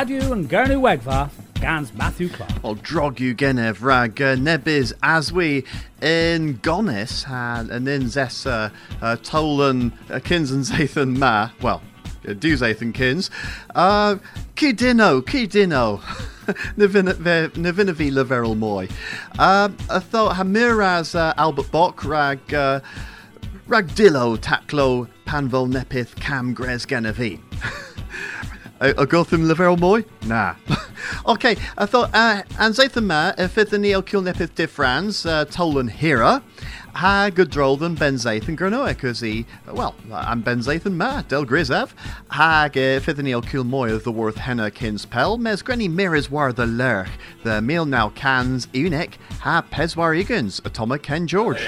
Badu and Gernu Wegva, Gans Matthew Clark. O drogu genef rag uh, nebydd as we in Gonis had an in zessa uh, tolan uh, kins and zathan ma well uh, do zathan kins. Kidino kidino Navina vi moy. I thought hamiraz Albert Bock rag uh, rag dillo taclo panvol nepith cam gres genevi A, a from Leverel Moy? Nah. okay, I thought, uh, an zaitha ma, fydd ni o cil nepith diffrans, uh, tolan hira, ha gydrol yn benzaith yn grynoe, cos i, well, am benzaith yn ma, del grisaf, hag uh, fydd ni o cil moy the worth henna kins pel, mes grenny mirrors war the lurch, the meal now cans unic, ha peswar igans, atoma Ken George.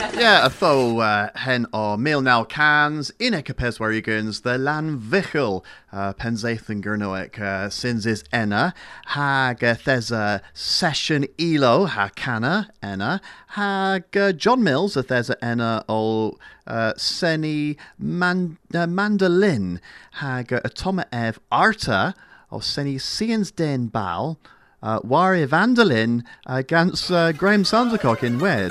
Yeah, a tho uh, hen o mil naw cans, unig y peswarigans, the lan vichel, uh, penzaeth yn gyrnoec, uh, sins is enna, hag uh, thesa session elo, ha cana, enna, hag uh, John Mills, a thesa enna o uh, seni man, uh, mandolin, hag uh, atoma ev arta, seni sians den bal, uh, war evandolin, uh, gans uh, Graham Sandercock in Wed.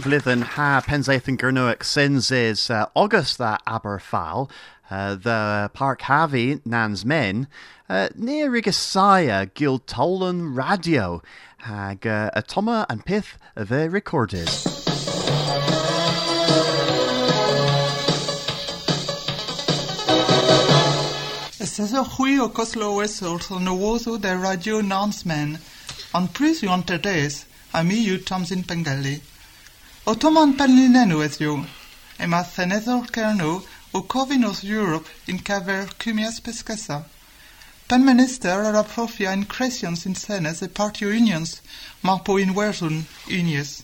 Flwyddyn ha pensaeth yn gyrnwac syns is uh, August that Aberfal, uh, the Park Havi nans men, uh, near Rigasaya Giltolan Radio, hag uh, atoma and pith a recorded. Ystesa chwi o coslowes wrth o nywodd de radio nonsmen, ond pris yw ontades, a mi yw Tomsin Pengelli. O toman penlinenw yw, e ma theneddol o cofin o'r Europe in cafer cumias pescasa. Pen minister ar a profia in cresion sin senes e partio unions, ma po in werzun unies.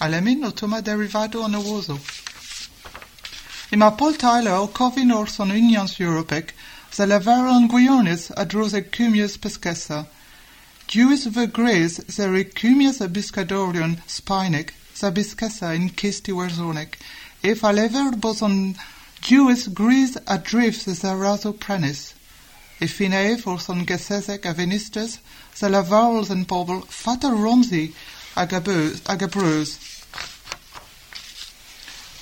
Alemin o toma derivado o nywozo. I Paul Tyler o cofin o'r son unions Europec, ze lever an gwionis a dros e cumias pescasa. Duis ve gres ze re cumias spinec, za biscasa in kisti werzonec, if a lever bos an duis gris a drifts ze razo prenis. If in eif or son gesesec a venistes, ze levarls pobl fata romsi ag a beus- ag a breus.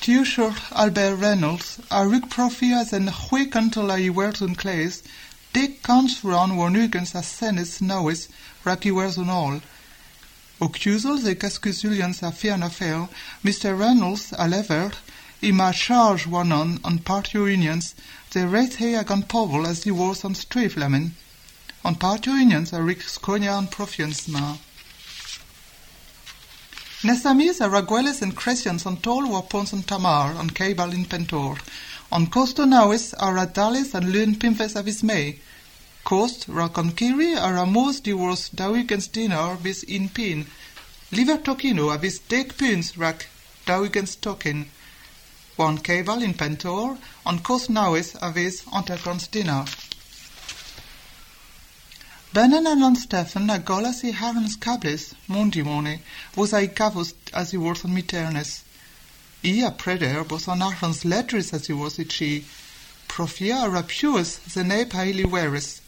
Tiwsiwr Albert Reynolds a rwyg profias yn chwe cyntal a i werthwn cles, dig cans fran warnugens a senis nawis rag i werthwn ol. O cwsol ze gasgwsulians a fian a fel, Mr. Reynolds a lever, i ma charge wanon an partio unions, ze reit he ag an pobl as i wars an streiflemen. An partio unions a rig skonia an profians ma. Nesamis a ragueles en crescians an tol wa pons an tamar an cebal in pentor. An costo nawis a radales an lun pimpes avis mei. Cost ra an kiri a ramos di wars dawigens in pin. Liver tokino avis dek pins rak dawigens. Wan cebal in pentor on cost nawis avis antergrons dinar. Bennen en an Stefan a golas i herrens cablis, mondimone, vos ai gavus as i wors on miternes. I a preder bos an arrans ledris as i wors i chi, profia rapius ze ne paili veris.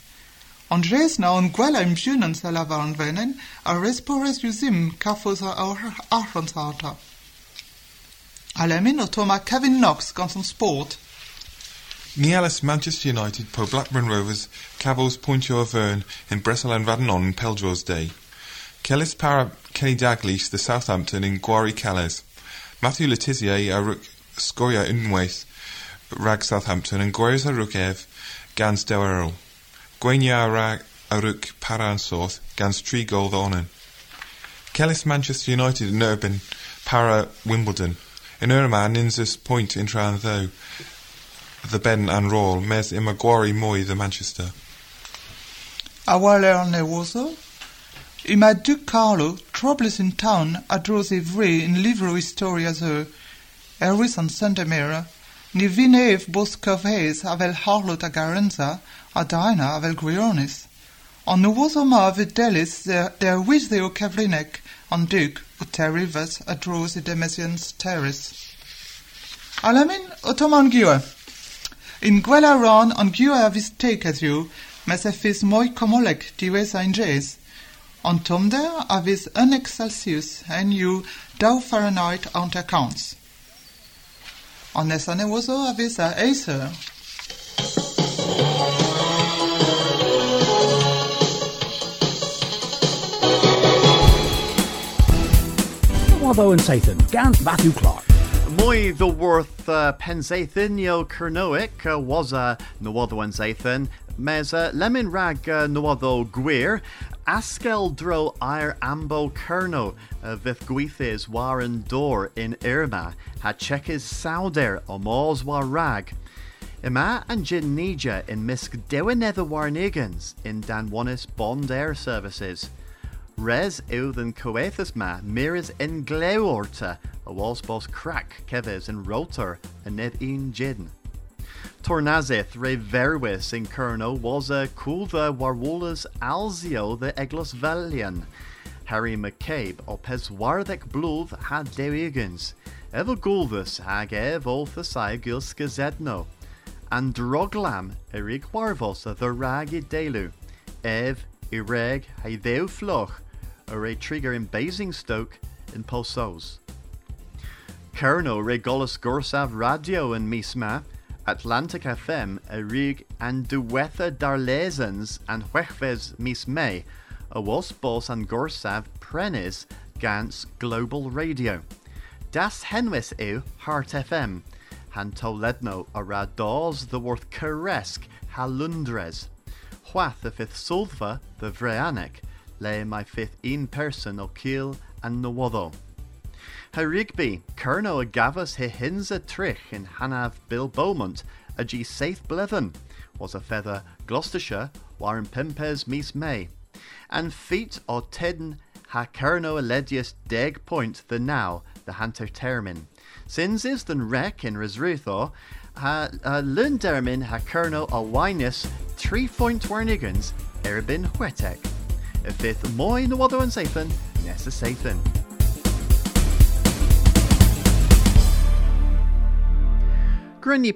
An res na an gwela im bjunan sa lavan venen, a respores usim kafos a ar arrans harta. Alemin o toma Kevin Knox gans an sport, Nielis Manchester United po Blackburn Rovers Cabos Pointio Avern in Bresel and Radnon in Peldros Day. Kellis para Kenny Dalglish the Southampton in Guari Calais. Matthew Le Tissier a Rook Scoria Unwaith Rag Southampton and Guaris a Rook Ev Gans Dewerol. Gwenya Rag a Rook Paransorth Gans Tree Gold Onan. Kellis Manchester United in Urban para Wimbledon. In Urman Ninsus Point in Trantho the Ben and Roll mes i Maguari Moy the Manchester. Awaler newoso? I ma Duke Carlo, troubles in town, a dros e vre in livro historia zo, erwis an Santamera, ni vinev bos covhes avel harlot a Garenza, a daina. An newoso ma videlis der, der wis o Kevrinek, an Duke, o terrivas a dros e demesians terris. Alamin otoman giwe. In gwella ron an giwe a vis as you, mes e moi komolek diwes ein jes. On tomder a vis un Celsius en you dau Fahrenheit ant accounts. On nesane wozo a vis a eiser. Watho and Satan, Gans Matthew Clark. Moi the worth uh, Penzathan yo Kernoic uh, was a Nawado and Zathan, uh, lemon rag uh, Nawado Gwir, Askel dro ir ambo Kerno, uh, vith gweithes waren door in Irma, ha checkes sauder o mors war rag. Ima and Jin Nija in Misk Dewanether Warnigans in Danwanis Bond Air Services. Res than coethus ma miris in gleorta, a was bos crack keves in rotor, a ned un jin. Tornazith re verwis in Kerno was a cooltha warwolas alzio the eglos velian. Harry McCabe opes wardek blúð had dewigans. Ever gulvus hag ev olthasai gils gazedno. And droglam erig warvos the ragi delu. Ev ireg haideu floch, a trigger in Basingstoke in Pulsos. Kerno re golas gorsav radio in Misma, Atlantic FM Erig rig and duwetha darlezens and huechves misme, a was bos and gorsav prenis gans global radio. Das henwis ew Heart FM, han toledno a rados the worth caresk halundres. Hwath the fifth sulfa the vreanic, lay my fifth in person o kiel and nowodo. Ha Rigby, Kerno a gavas he hinza trich in Hanav Bill Beaumont, a g saith blevin, was a feather Gloucestershire, war in Pimpes mis May. And feet o tedden ha Kerno a ledius deg point the now, the hunter termin. Sins is than rec in Resrutho, ha lundermin ha Kerno a winus three point warnigans, erbin huetek. A fifth moi no other and sathan, nessa sathan. Grinny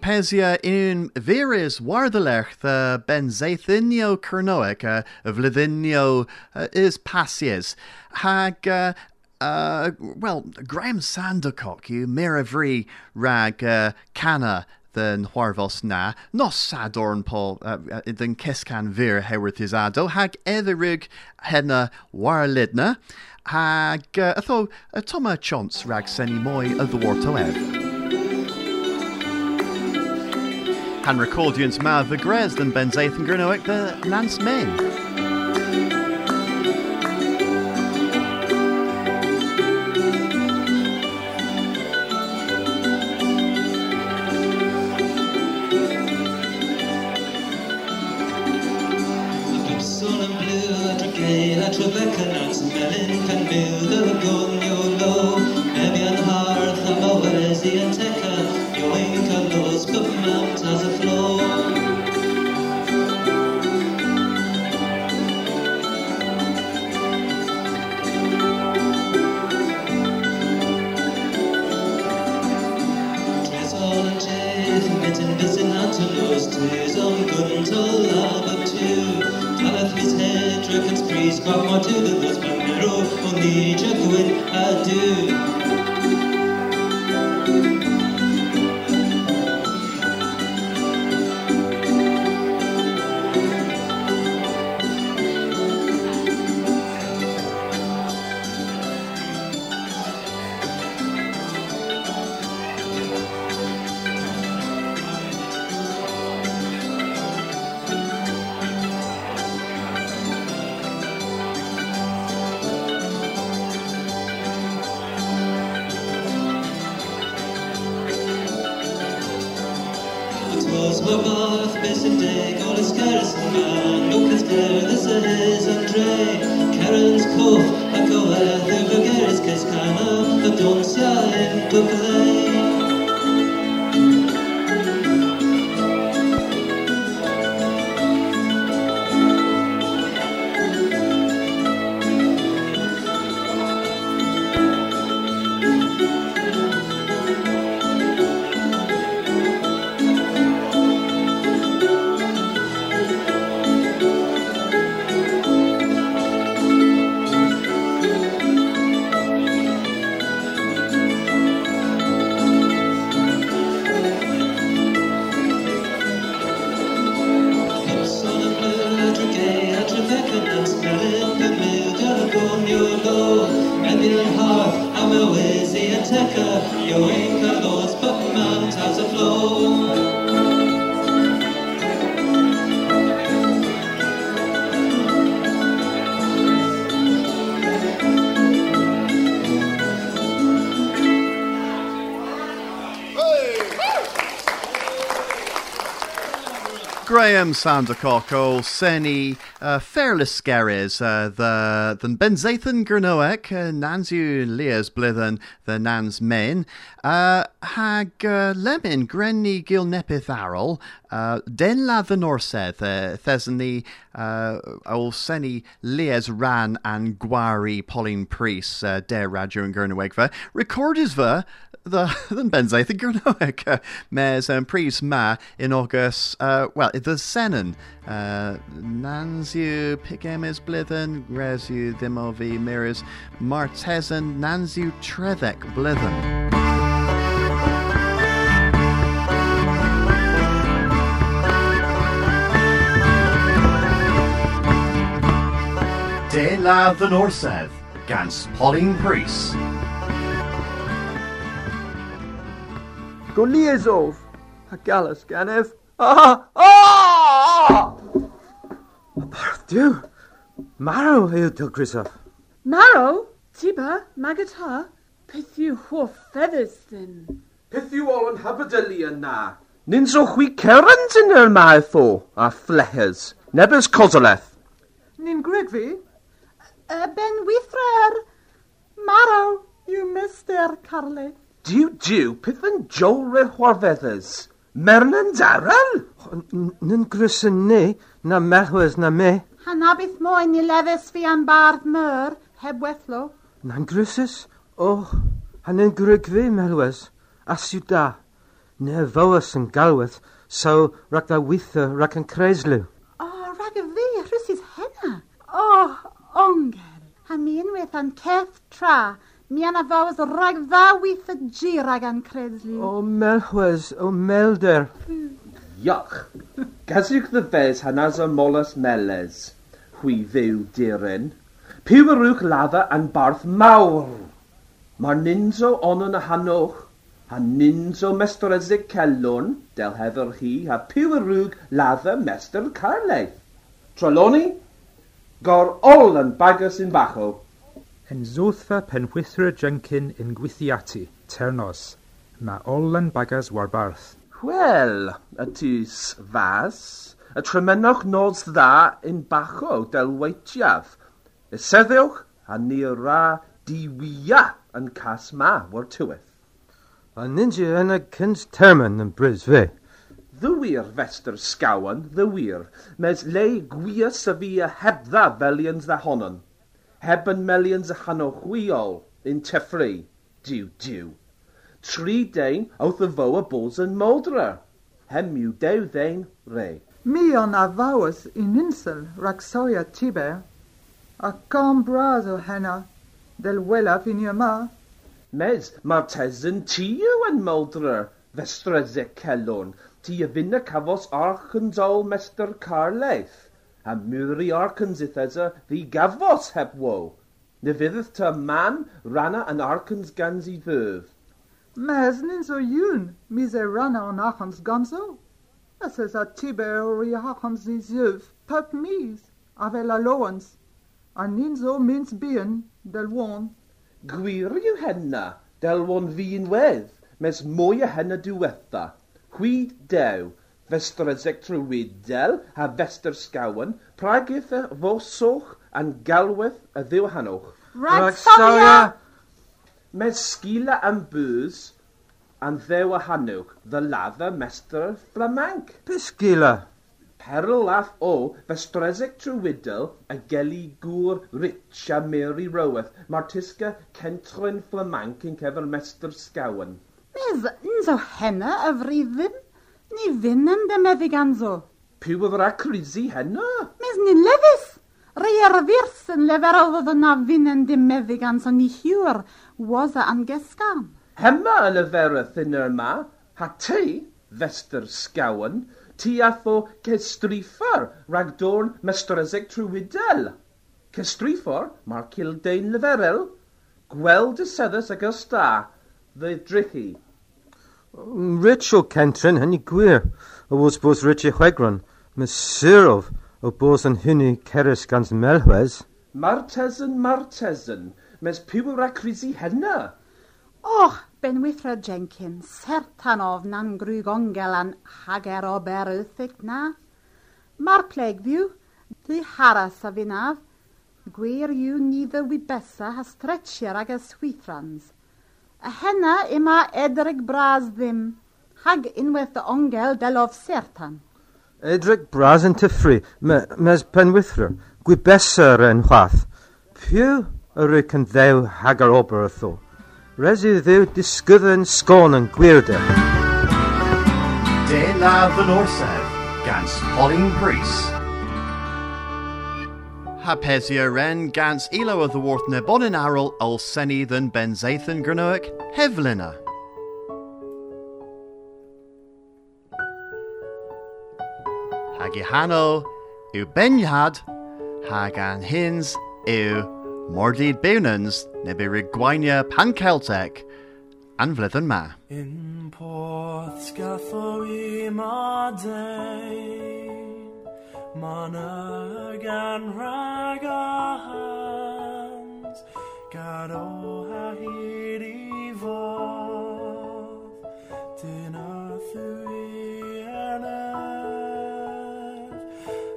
in Viris Wardalech the Benzathinio Kernoic of Lithinio uh, is Passies. Hag uh, uh, well, Graham Sandercock, you miravri rag uh, canna than Huarvos na, nos sadorn Paul uh, uh, than Kiskan vir hewerth is ado, hag etherig henna warlidna, hag uh, atho toma chance rag seni moi of the warto ev. Han recordians ma the Grez than Benzaith and Gernoic the Lance Men. Melin can byw dy gwn yw lo Mebian Was my bath, besen deg, all is garrison man, look as fair this is Andre. Karen's cough, a go at the Bulgaris Kaskana, a donsia in Bukalay. going Graham Sandercockle, Seni, uh, Fairless Scaries, uh, the the Benzathan Gernoek, uh, Nansu Blithen, the Nans Men, uh, Hag uh, Lemon, Grenny Gil Nepith Arrol, uh, Den La the Norseth, uh, Thesany, uh, Ol Seni Leas Ran and Gwari Pauline Priest, uh, Der Raju and Gernowegva, Recordisva, the den benzaith gyrnoeg uh, mes um, pris ma in August uh, well the sennen uh, nans yw pigemes blithen res yw ddim o fi mirrors martesan nans yw treddec blithen De la the Norsedd, gans Pauline Priest. Go liaisov. A galus ganef. Ah! Ah! Diw. Marw yw til Christoph. Marrow, Tiba, Magata, beth yw hoff feathers then? Peth yw all yn habadeli yna. Nyn so chwi cerans yn yr maeth o, a flehers. Nebys cosoleth. Nin Gridvi, Uh, ben Withrer, Marrow, you Mr. Carly. Diw, diw, peth yn jolre chwarfeddys. Mernan daral? Nyn grysyn ni, na merhwys na me. Hanabith moyn i lefys fi am bardd myr, heb wethlo. Na'n grysys? O, hanyn grygfi merhwys. Asiw da. Ne fywys yn galwedd, so rhaid da weithio rhaid yn creisliw. Oh, rag y fi, rhysys henna. Oh, ongel. Ha mi unwaith an ceth tra, mi an a fawys rag dda wyth y gi rag an credlu. O melhwys, o melder. Iach. Gasig the fes hanas o molus meles. Hwi fyw dirin. Piwarwch ladda yn barth mawr. Mae'r ninso onon y hanoch. Ha ninso mestrysig celwn, del hefer hi, ha piwarwch ladda mestr carleith. Troloni, Gor olyn bagus yn bacho. Yn zothfa penwythra jyncyn yn gwythiati, ternos, mae olyn bagas warbarth. Wel, y tis fas, y tremenoch nods dda yn bacho delweitiaf. seddiwch a ni ra diwia yn cas ma war tywydd. A ninja yn y cynt termyn yn brys fe ddywir fester sgawan, ddywir, mes le gwir syfi a hebdda felions dda honon, heb yn melions a hanochwiol yn teffru, diw, diw. Tri dein awth y fo a bos yn moldra, hem yw dew ddein re. Mi on a fawys yn insel ragsoia tiber, a cam bras o henna, del welaf yn yma. Mes, mae'r tes yn yw yn moldra, festre ze celwn, ti y fynna cafos archynzol mester Carleith. A mwri archynzithesa ddi gafos heb wo. Ne fyddydd ta man rana yn archynz gans i fydd. Mes nin so yun, mi ze rana on achans ganzo. As is a tiber ori achans ni zyv, pep mis, ave la loans. A nin so mins bien, del won. Gwir yw henna, delwon fi'n wedd, mes mwy a henna diwetha. Hwyd dew, festresec wydel, a fester sgawen, prag y fo soch a'n galwedd y ddiw hanwch. Rhaid safia! Med sgila am bwys a'n ddew a hanwch, the ladda mester flamanc. Be sgila? Perl lath o festresec trwydel a geli gŵr rich a Mary Roweth, martisga centryn flamanc yn cefn mester sgawen. Mes, nzo henna y frifyn, ni fyn yn dy meddig anzo. Pwy oedd ra crisi henna? Mes ni lefys, rei ar y firs yn lefer oedd yna fyn yn dy meddig anzo ni hiwr, waza an gesgan. Hemma yn y fereth yn yr ma, ha ti, fester sgawan, ti atho cestrifar rag dorn mestresig trwydel. Cestrifar, mae'r cildein leferel, gweld y seddys ag ysta, the drichi. Rich o Kentrin, hynny gwir. O was bos Rich i chwegron. Mae syrov o bos yn hynny ceres gans melwes. Martesen, Martesen, mes piwer a crisi henna. Och, Benwithra Jenkins, sertan of nan grwg ongel an hager o berythig na. Mar plegfiw, dy haras a finaf, gwir yw niddo wibesa ha stretchiar ag yswythrans. A henna ima edryg bras ddim, hag unwaith y ongel delof sertan. Edric bras yn tyffru, mes penwythra, gwybeser yn chwath. Pw yr yw yn ddew hagar ober y tho. Res yw ddew disgydd yn sgôn yn gwirde. De Lav yn Orsedd, gans Colin Priest. Hapesio ren gans ilo of the worth nebonin arol ul seni than benzathan granoic hevlina. Hagihano u benyad hagan hins u mordid beunans nebi rigwainia panceltec anflyddyn ma. In Porth Mana gan rag a hans Gado ha hyd i fodd thwy enef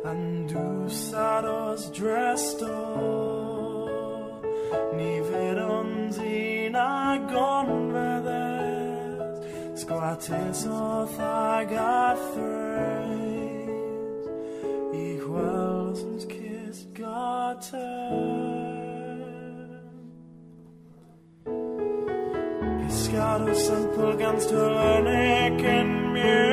And dwsados dressed o Ni fyd ond agon feddes o a threis garten Pisgado simple gans tylenig yn myn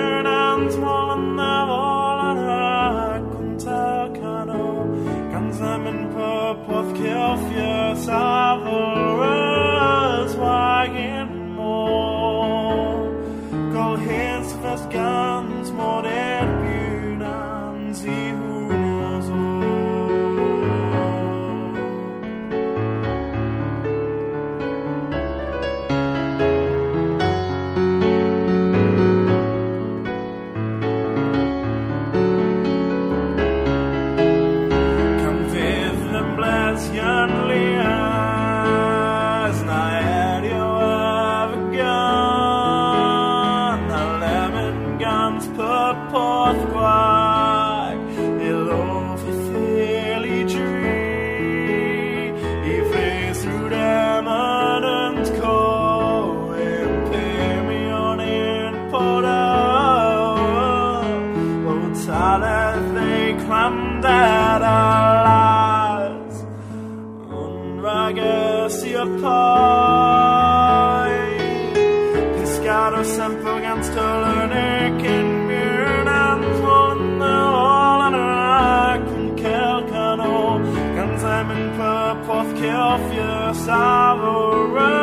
cilfius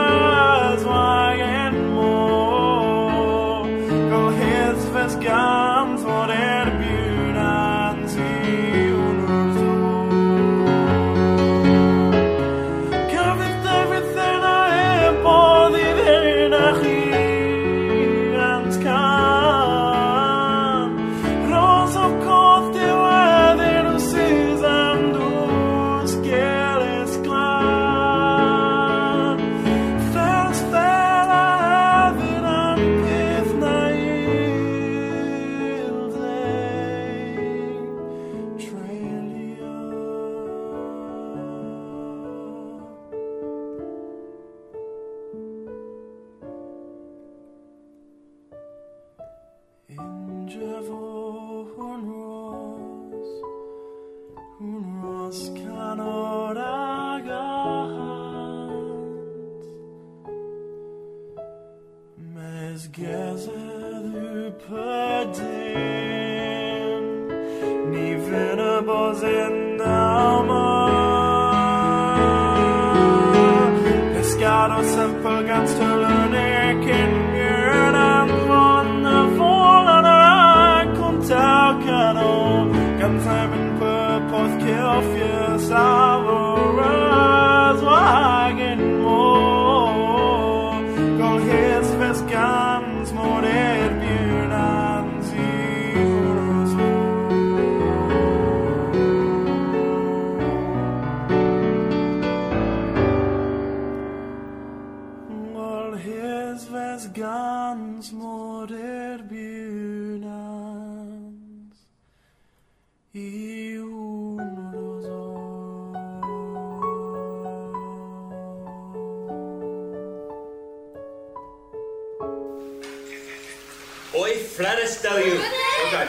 i Oi, flares stel you. Okay.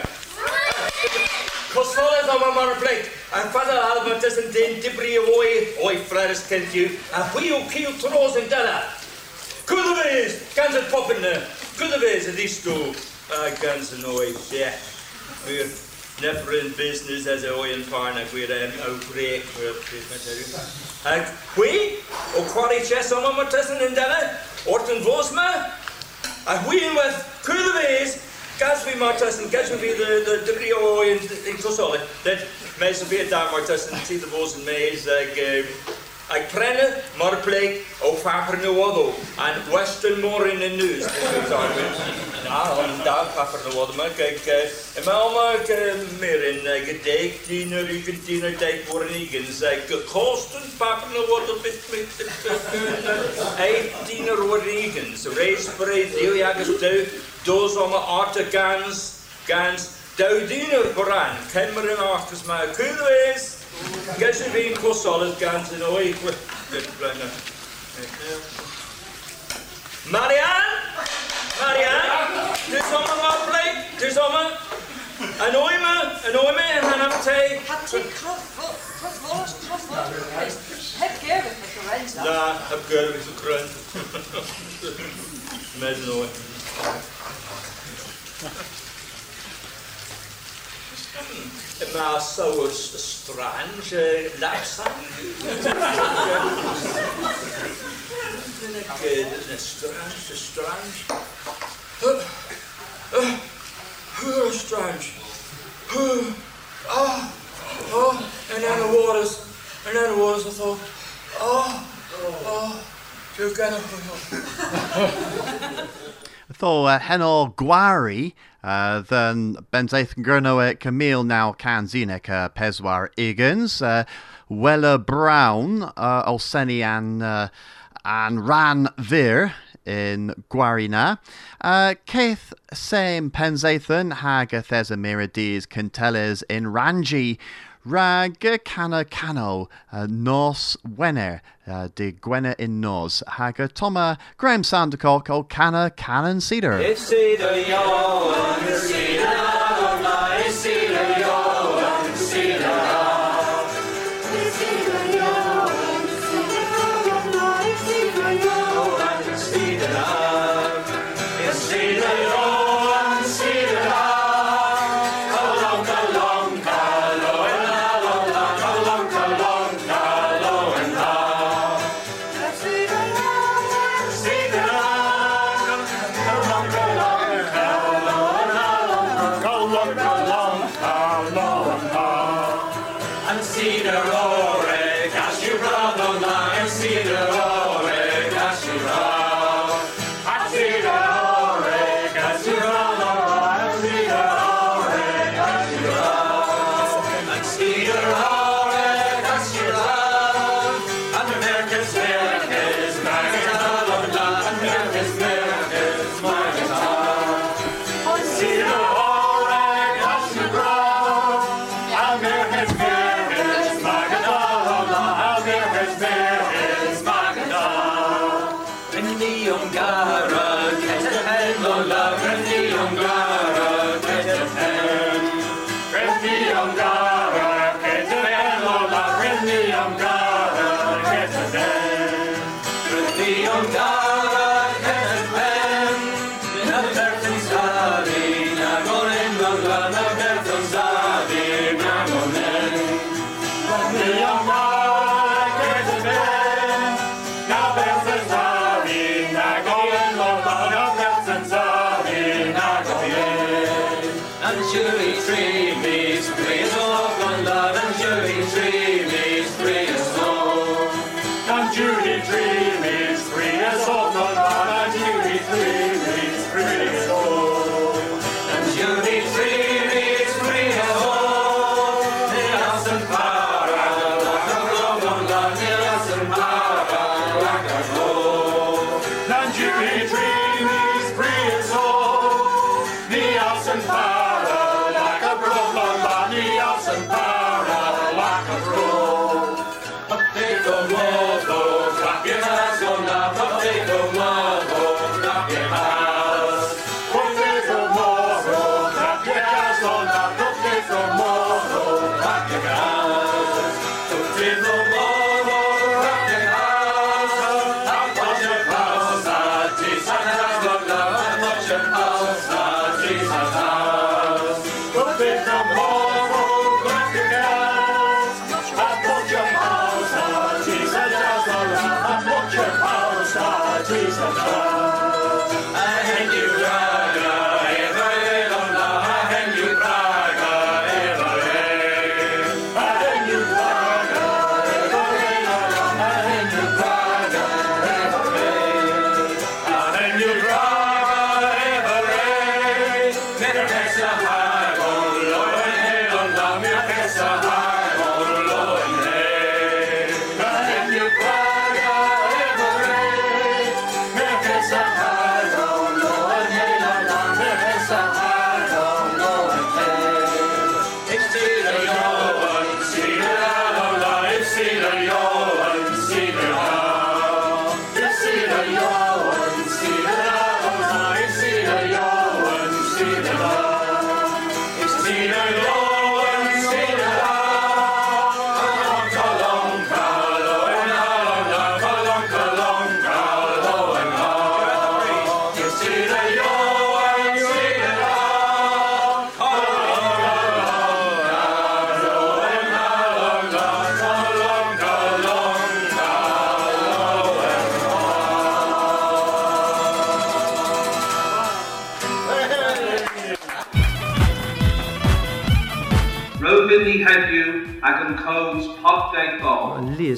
Cosfoles am mar plek. En fadder alba tussen den dibri oi, oi flares kent you. En hui o kiel tros en della. Kudavis, gans het poppen. Kudavis, het is toe. Ah, gans en oi, ja. We're never in business as a oi en parna. We're an outbreak. En hui, o kwari chess am mar tussen en della. Orten vosma. A hwyn with cwyddeves, gas fi martas yn gas fi the the the rio in in tosole. Dat mes fi daar martas yn ti the bos yn mes ag ag prenne mar plek o faper no odo and western more in the Ja, daar grappig worden, maar kijk, eh, en mijn oma eh, meer in eh, gedekt, tiener, ik tiener, tijd voor niks. Zij kosten pakken worden met met tiener voor niks. Race breed, deeljagers deu, doos om een arte kans, kans. Duidine brand, ken maar in achters, maar kunnen is. Gets je weer kost alles gans in ooit. Marianne? Marianne? Dwi'n soma mor bleid, dwi'n soma. Yn o'i ma, yn o'i ma, yn hanaf te. Had ti cyffwrdd, cyffwrdd, cyffwrdd. Heb gerwyd o gyfaint. Na, heb gyrwys o gryn. Med yn o'i. Ma so strange uh, lapsang. strange, strange. Strange. Oh, oh, and then the waters, and then the waters, I thought, oh, oh, you're gonna. Tho uh, heno gwari uh, then benzaith gurno Camille now canzinek uh, peswar igans uh, Wella Brown uh, Olseni and uh, and Ran Vir in Guarina. Uh, same Penzathan Haga Thesamirides Canteles in Ranji Rag Cana Cano uh, Nos Wenner uh, de Gwenna in Nos Haga Toma Graham Sandercock O Cana Canon Cedar.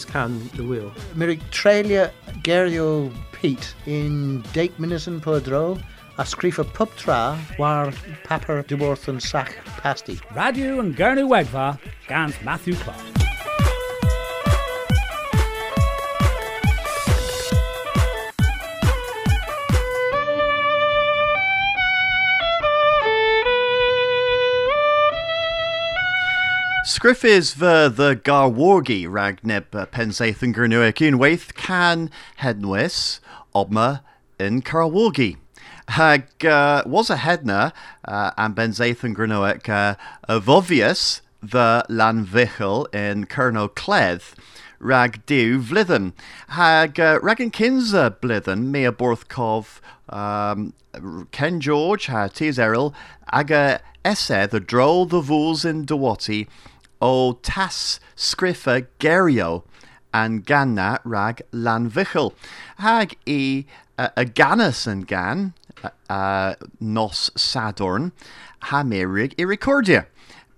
Bol. Can the wheel. Mirig trelia gerio Pete in Dake Minison Podro, a scrif a pub war papper dworth yn sach pasti. Radio and Gurney Wegva, Gans Matthew Clark. Sgriffis fy the garwargi rag neb uh, pensaeth yn gyrnwyc un weith can hednwys obma in Carwargi. Hag uh, was a hedna uh, am benzaeth yn gyrnwyc uh, a vovius the lanvichel in Kerno Cledd rag diw vlithen. Hag uh, rag yn kinsa blithen me a borthkov um, Ken George ha tis eril aga esse the droll the fools in Dewati o tas sgriffa gerio an ganna rag lanvichel. Hag i uh, a yn gan uh, uh, nos sadorn ha merig i recordia.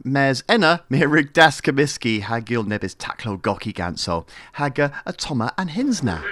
Mes enna merig das cymysgu ha gil nebys taclo goki ganso hag a, a toma an hinsna.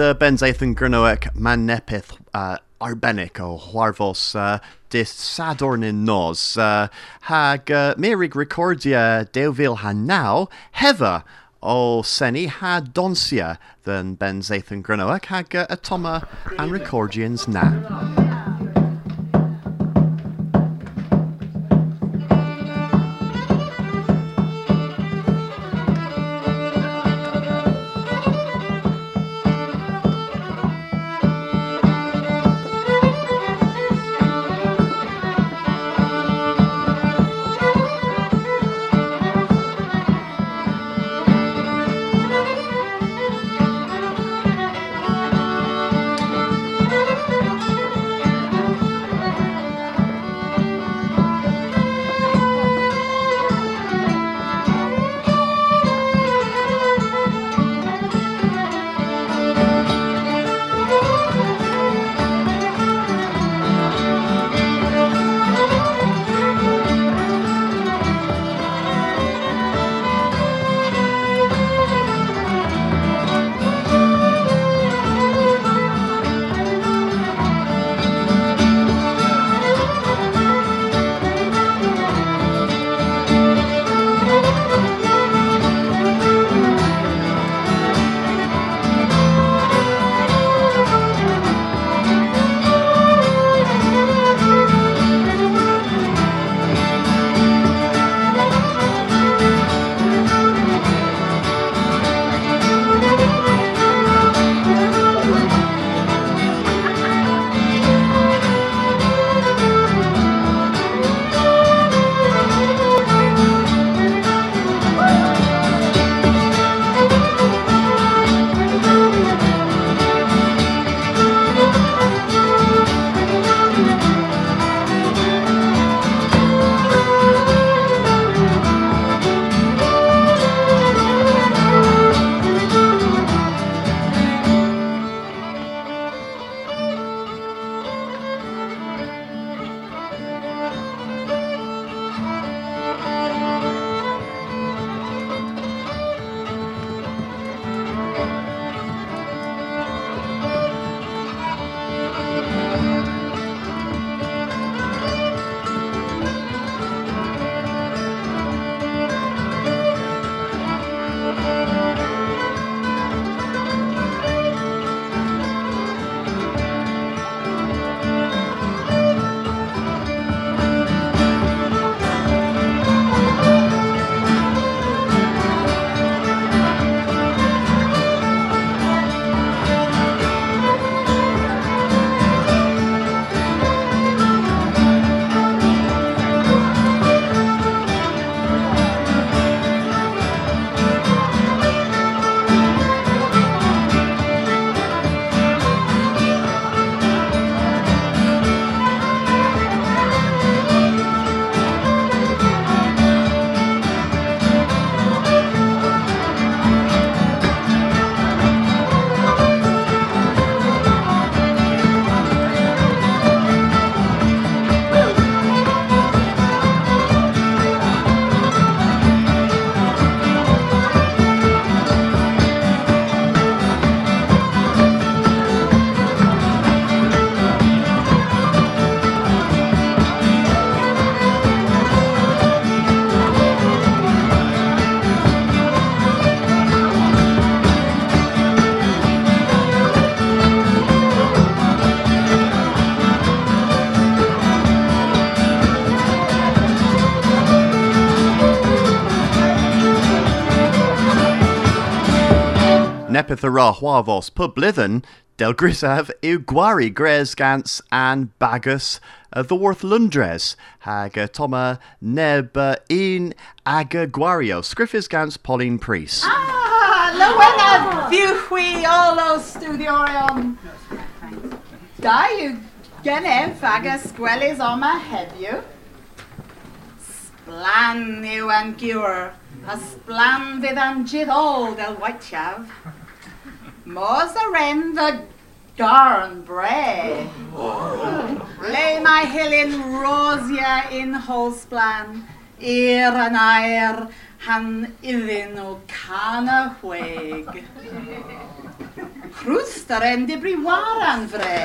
Pyblyddyn dy benzaeth yn grynoec man nepeth uh, arbennig o chwarfos uh, dis sadorn yn nos. Uh, hag uh, merig recordia dewfil ha naw hefa o seni ha donsia dyn benzaeth yn grynoec hag uh, atoma an recordians na. Nepeth a ra hwavos pyblyddyn del grisaf yw gwari gres gans an bagus y ddworth lundres hag toma neb uh, un ag y gwario sgriffis gans Pauline Priest. Ah, Lywena Fiwchwi Olo Studiorion. Da yw genef ag ysgwelis oma heddiw. Sblan yw an giwr, a sblan fydd an jiddol del waitiaf. Mos a ren the darn bre. Le mae Helen Rosia in Holsblan, ir an air, han iddyn o can a hweg. Crwster en dibri waran fre.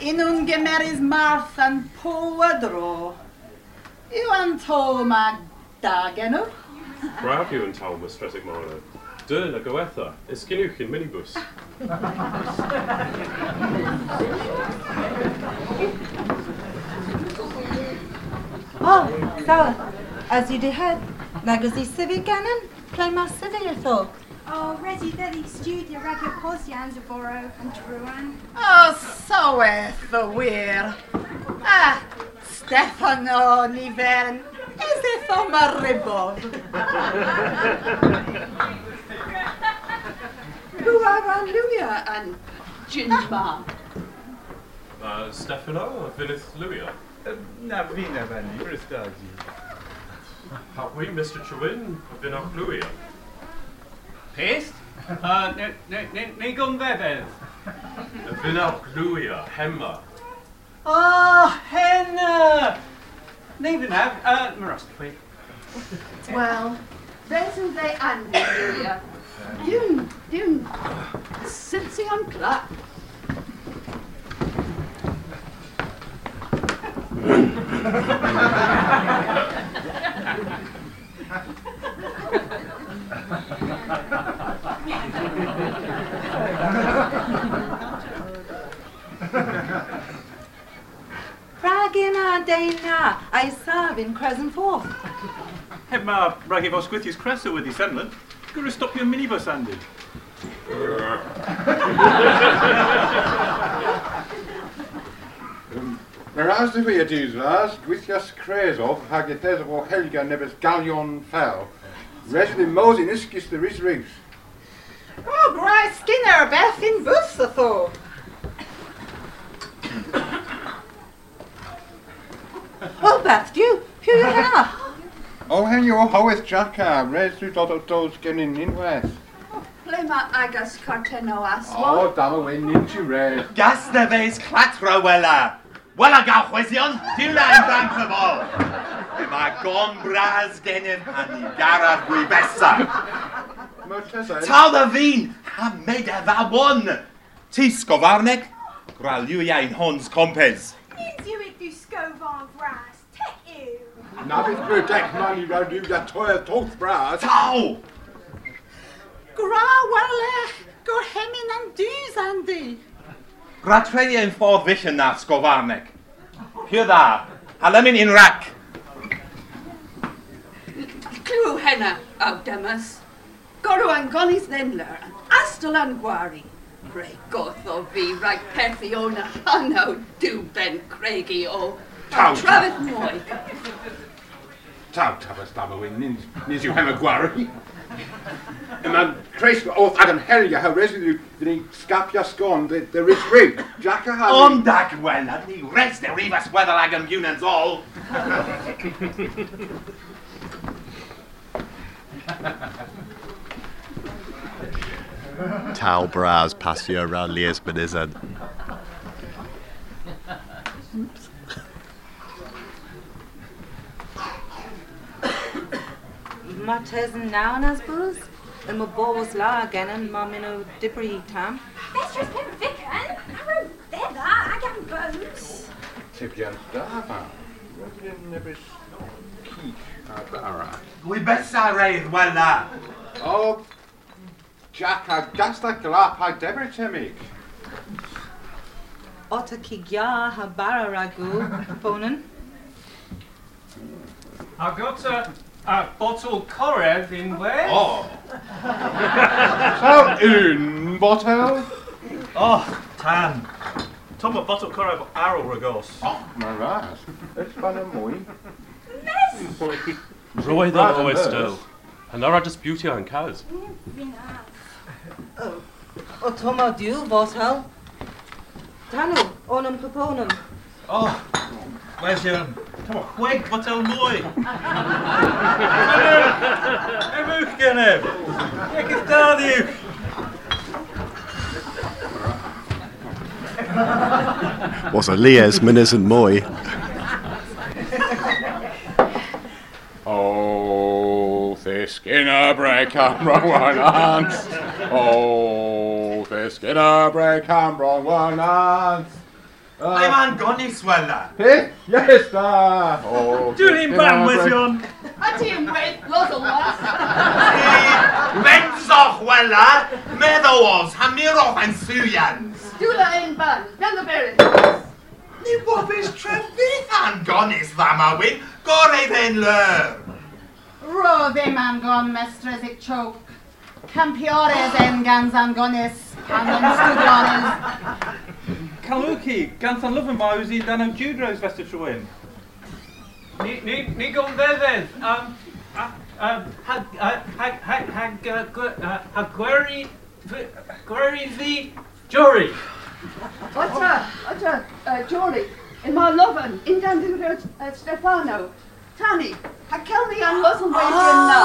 In un gemeris marth an powadro. Yw an to ma dagenw? Braf yw yn taw mystresig mor. Dyn a gywetha, esgyniwch yn minibus. Oh, Sala, as you did head, nagos i sifir ganon, play ma sifir tho. Oh, Resi Lily Studio Radio Posians of Boro and Truan. O, saweth y wir. Ah, Stefano Nifern, yseth o maribodd. Who are Luia and Jinma? Uh, Stefano, Fynydd Lywia. Na fi'n efenni, Bristagi. Hawi, Mr. Chewin, Fynydd Lywia. Pest? Uh, ne gongfefedd. Fynydd Lywia, Hemma. Oh, henna! Ne fy nef, uh, Marostwy. Well, present day Andy Luia. Dyn, dyn, sylsi on clap. Ragin a dein na, ai in Crescent Forth. Heb ma with efo sgwythius creso wedi senlyn. Gwrw stopio minibus, Andy. Um, ras dy fi y dys ras, gweithias cresof hag edes o helga nebys galion fel. Res dy mosin isgis dy rys rys. O, gwrae Skinner, beth yn bws y tho. O, Beth, diw, pwy yw hynna? O, hei o, howeth Jaca, res dwi'n dod o dos gen i'n unwaith. Ble mae agos corten o aswa? O, dam o wein ni'n ti res. Gas na feis clatra wela. Wela gael chwesion, ti'n rhaid dan cyfol. Mae gon bras gennym pan i garaf gwy besa. Tal y fi'n hamed e fawon. Ti sgofarneg? Graliw iain hons compes. Nid yw i ddysgofarn bras. You. Na bydd brydec man i rawd yw da toi'r toth bras. Taw! Gra walech, gor hemin an dŵs, Andy. Gratredu ein ffordd fych yna sgofarneg. Pio dda, halem in rac. Clw henna, awdymus. Gorw an gonis ddendler, an astol an gwari. Greu goth o fi rhaid perthi o'n hanno dw ben cregi o. Taw, Trafod mwy. Taw, tabas dam o wen nyn, nys yw hem y gwari. Yma'n creis oth ag yn helga ha res yw dyn ni scapia sgon dy dy rys rig. Jacka ha. Ond ag wela, ni res de rifas weddol ag yn unans ol. Tal Braz pasio around Lies Benizan. Ma tesen nawn as bwys? Y ma bobos la genon ma minw dibri tam. That's just him Vican. Arrow, they're that. I got boats. Tibian da fa. Rydyn nebys cic a bara. Gwy besa reidd wela. O, Jacka, gasta glap a debyr temig. Ota ki gya ha bara ragu, ponen. I've got a, a bottle Korev in where? Oh. So, un bottle? Oh, tan. Tom a bottle Korev arrow regos. Oh, my ras. It's fan y mwy. Roedd Brad o'n and oes hers. still. And ar a disputio yn caz. Oh, o toma diw, bos hel. Tanu, onum proponum. Oh, where's your... Come on, chweg bottle mwy. Emwch gennyf. Ie, gyda ddiw. Was a Lies Benizan Moy. Oh, the skinner break up one Hans. Oh, the Skinner, break, Cambron, one Oh. Uh, I'm Angoni Swella. Hey, yes, da. Oh, Dwi'n bam wysion. A ti'n gweud lot o was. Benzoch wella, meddawos, hamiroch yn swyans. Dwi'n ein ban, gan y berin. Ni bobys trefydd Angonis ddam a wyn, gorau fe'n lyr. Ro ddim e angon, mestres ic choke. Campiores en gans Angonis, canon studiones. Stwdiones. Caluki, gans an lyfyn ma wzi dan o judros fest y trwyn. Ni, ni, ni gwn fefedd. Um, uh, um, hag, uh, hag, hag, hag, uh, gwe- uh, hag gweri, fi- gweri fi, Jory. Otra, otra, uh, Jory. In my loven, in dan dwi'n rhaid uh, Stefano. Tani, ha celmi an losl wedi yn na.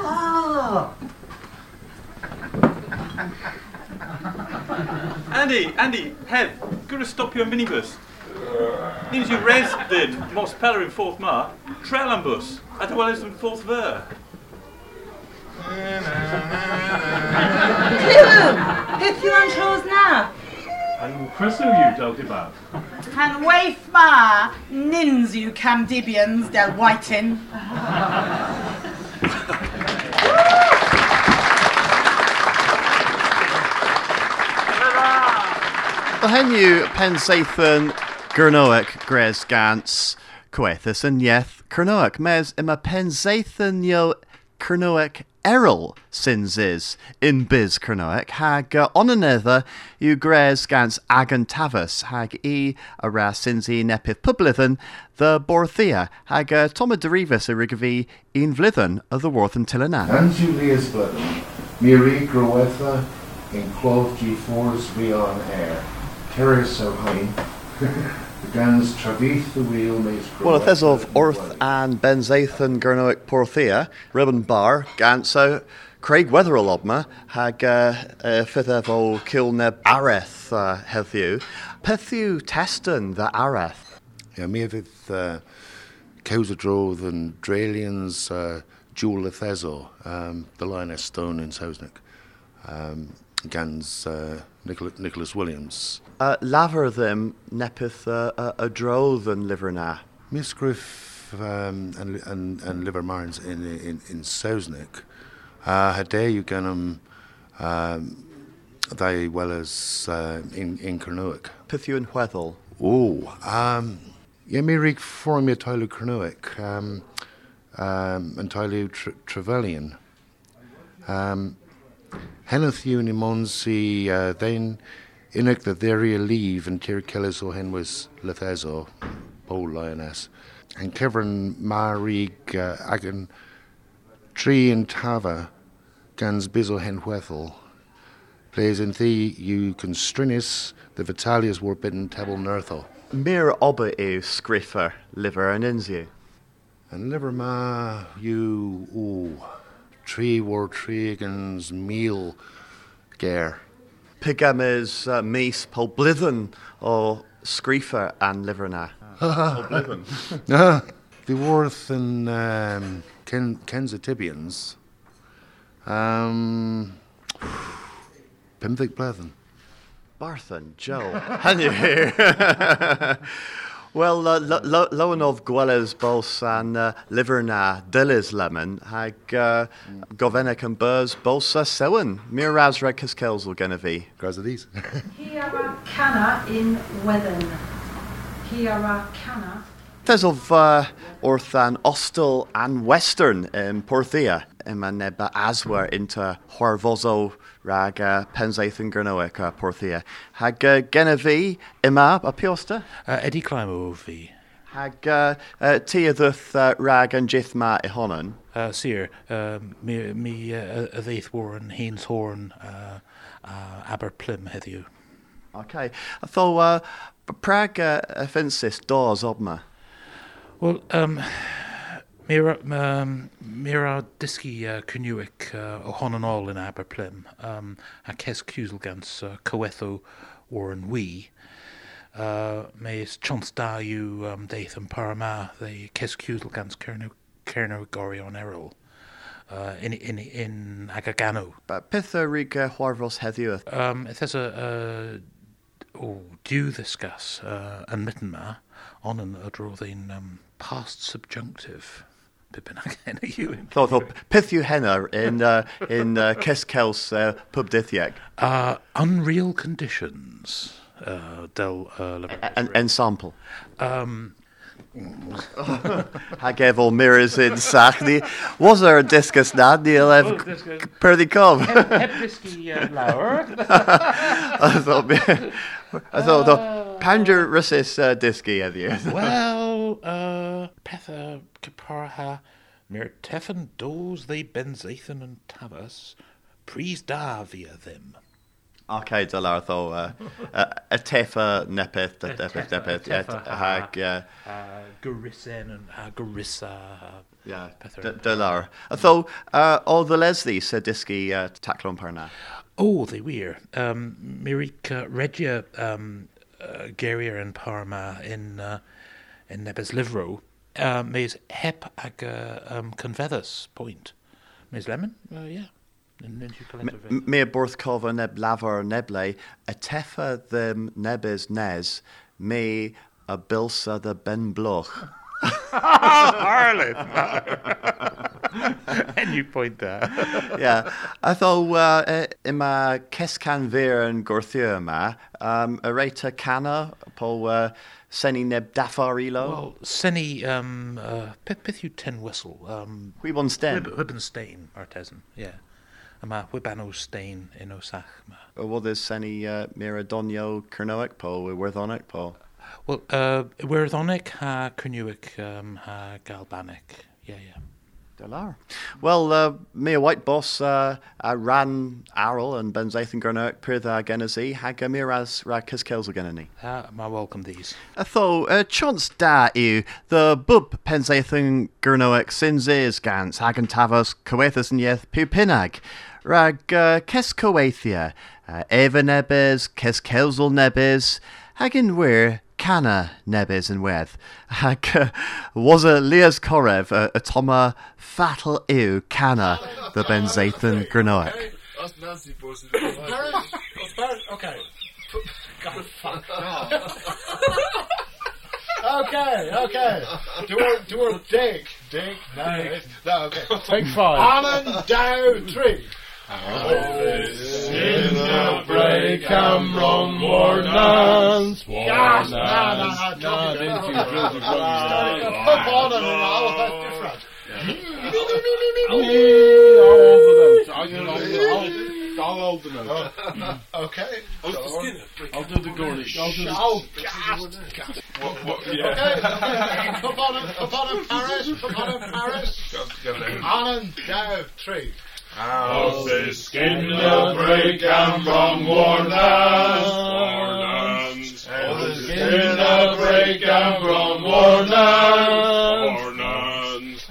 Oh! Andy, Andy, Hev, gwrdd stopio yn minibus. Ni'n yw res dyn, mos peler yn ffordd ma, trel am bus, a dy welys yn ffordd fer. Clywm! Beth yw am tros na? And croeso yw del dibab. Pan waith ma, nins yw camdibians del whitin. Wel hen yw pen seithyn Gyrnoec Gres Gans Cwethus yn ieth Cyrnoec. Mes yma pen seithyn yw Cyrnoec Errol syns is in biz Cyrnoec hag uh, onanedda yw Gres Gans Agan Tafus hag i a ra syns i nepydd the Borthia hag uh, Toma Derivus y rigfi un flydden y ddworth yn Tylyna. An Julius Button, Miri Growetha, in Clove G4's We On Air, Kerry So High, the guns Travith the Wheel Mace Well, if there's of Orth and Ben Zathan Gurnoic Porthia, Ribbon Bar, Ganso, Craig Weatherhill Obma, hag uh, uh, fydd o Kilneb Areth uh, heddiw. Pethiw testyn the Areth. Ja, mi fydd uh, Cewsydrodd yn Dralians uh, Jewel Etheso, um, the Lyonesse Stone in Sausnick, um, gans uh, Nicholas, Nicholas Williams. Uh, lafer ddim nepydd uh, uh, y drodd yn lyfr na. Misgriff um, and, and, and Liver Marns in, in, in Sausnick, uh, hade yw gennym um, ddau weles uh, in, in Cernwyc. Pethiw yn hweddol. O, um, ie mi rig fform i'r tailw Cernwyc, um, um, yn tailw tr Trevelyan. Um, Henoth yw ni mons i uh, ddein unig the dderi a leave and tir Celys o hen was Letheso, Paul Lioness. And Kevin Marig uh, ag yn tri yn gans bis o hen hwethel. Plays in the you constrinis the Vitalius war bidden tebel nertho. Mir oba yw sgriffer lyfr yn unsiw. And liver ma you ooh tree war tree meal ger. Pigam is uh, mis pol blyddyn o sgriffer an lyfr na. Pol blyddyn. Ah, the worth in um, Ken Kensatibians. Um, Pimthig Blethen. Barthen, Joe. Hynny. Wel, uh, lo- lo- loan of Gwelys Bols and uh, Liver na Dilys Lemon hag uh, Gofenec and Burs Bols uh, Sewen. Mir Razreg Cyskels will gonna fi. Graz of these. Hiara Canna in Wethen. Hiara Canna. There's of uh, Orthan Ostel and Western in Porthia. yma neba aswer into horfozo rag uh, penzaeth yn gyrnoec a porthia. Hag uh, gen fi yma a piosta? Uh, Eddie Clime o fi. Hag uh, uh, ti ydwth uh, rag yn jith ma i honon? Uh, sir, uh, mi, mi uh, y ddeith war yn Haines Horn uh, uh, Aberplym heddiw. Okay. Tho, uh, Prague uh, offensis dos obma? Well, um, mi ra, um, mi ra dysgu uh, cynwyc uh, o hon yn ôl yn Aberplym um, a ces cwsl gans uh, cywetho war yn wy. Uh, mae is chans da yw um, deith yn Parama, they ces cwsl gans Cerno Gori on Errol. uh, in in in Agagano. But pith a rig uh, Huarvos heddiw. Um, it has a, a oh, due this gas uh, and mitten ma on an adrodding um, past subjunctive. Pipin again are you in Thought thought pith yw henna in uh, in uh, Keskels uh, pub dithiag. uh, unreal conditions uh, del uh, An ensample. Um, Hag efo mirrors in Sachni. Was there a discus na? Neil ev discus. Perdi Cov. Heb- heb disci, uh, flower. I thought I thought the Pander Russis uh, disky at you. well, uh, Petha Caparha, Mir Tefan dos they Benzathan and Tavas, Pries da via them. Okay, dylar tho uh, uh, a tefa nepeth, a tefeth nepeth, et hag, uh, Garisen and uh, Garissa. yeah, Petha. dylar. Tho, uh, all the Leslie sa disky uh, taclon parna. Oh, they were. Um, Mirika Regia um, uh, Geria and Parma in uh, in Nebes Livro. Uh, Mes hep ag uh, um, convedas point. Mes lemon? Uh, yeah. And then you collect of it. Me a borth cova neb lavar neble, a tefa them nebes nes, me a bilsa the ben bloch. Harlan. and you point there. yeah, I thought uh, uh, in my keskan vir and gorthia ma, um, a reta cana, po uh, seni neb dafarilo. Well, Seni, um, uh, pith pith you ten whistle. Um, Wibonstein. Wib- Wibbenstein, artisan, yeah. A ma Wibano Stein in Osach. ma. Or what is seni uh, mira donio kernoic po, worthonic po. Well, uh, Werthonic ha Cernuic um, ha Galbanic. Yeah, yeah. Delar. Well, uh, me a white boss, uh, I ran Aral and Ben Zathan Gernoic, Pirtha Genesi, Haga Miraz Ra Kiskels Geneni. Ah, my welcome these. Atho, uh, chance da you, the bub Penzathan Gernoic Sinzes Gans, Hagan Tavos, Coethus and Yeth Pupinag, Rag uh, Kes Coethia, uh, Eva Nebes, Kes Kelzel Nebes, Hagan Weir, Cana Nebes and Weth, Hag uh, was a Leas Korev, uh, a Toma Fatal Ew Cana, the Benzathan Gernoic. That's Nancy posted it. Okay. God, fuck. okay, okay. Do a, do a dig. Dig? No, it's- no, okay. Take five. On and down, three. In the break I'm wrong more nuns. Yes, no, no, no, No, then you drill the drums. Flip on and all, that's different. I'll hold the note. Okay. I'll do the garnish. I'll do the. Oh, God. What, what, yeah. okay. Come on, come on, Paris. Come on, Paris. On and down, the skin will break and from. How's the skin will break and from worn lands. Worn lands.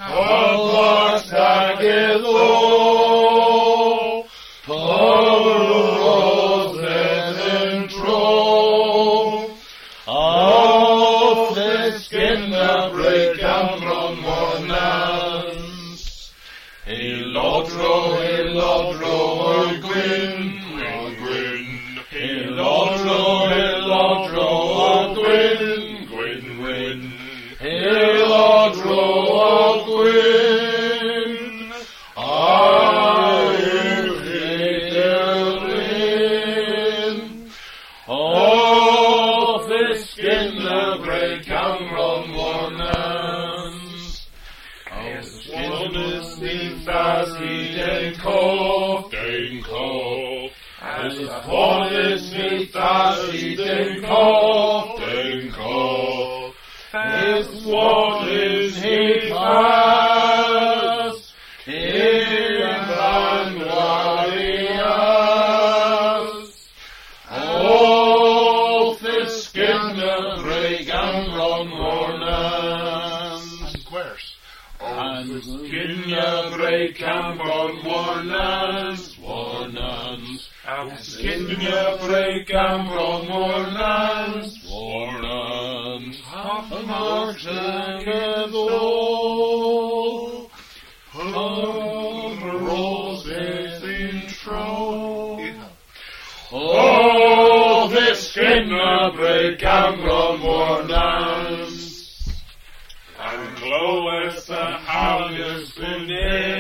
And gloweth the halyers beneath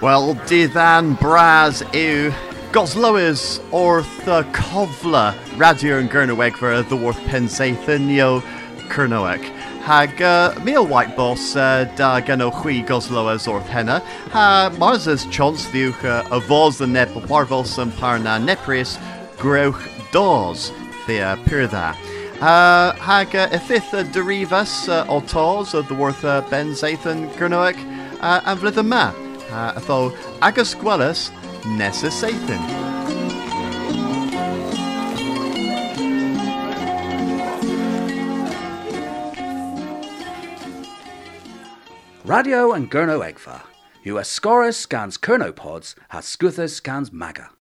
Wel, diddan bras yw Goslowys wrth y cofla radio yn Gyrnyweg for the Worth Pensaethanio Cyrnyweg. Hag uh, mil white boss uh, da gano chwi Goslowys wrth henna. Ha mars as chance ddiwch uh, y fos y neb warfels yn parna nepris grewch dos thea. Uh, hag uh, fifth uh, derifas uh, o of the Worth uh, Pensaethan Gyrnyweg uh, a flydd yma. Uh, tho agus gwelys Nessa Sathan. Radio and Gurno. You are Scorus scans Kernopods, has Scuthus scans Maga.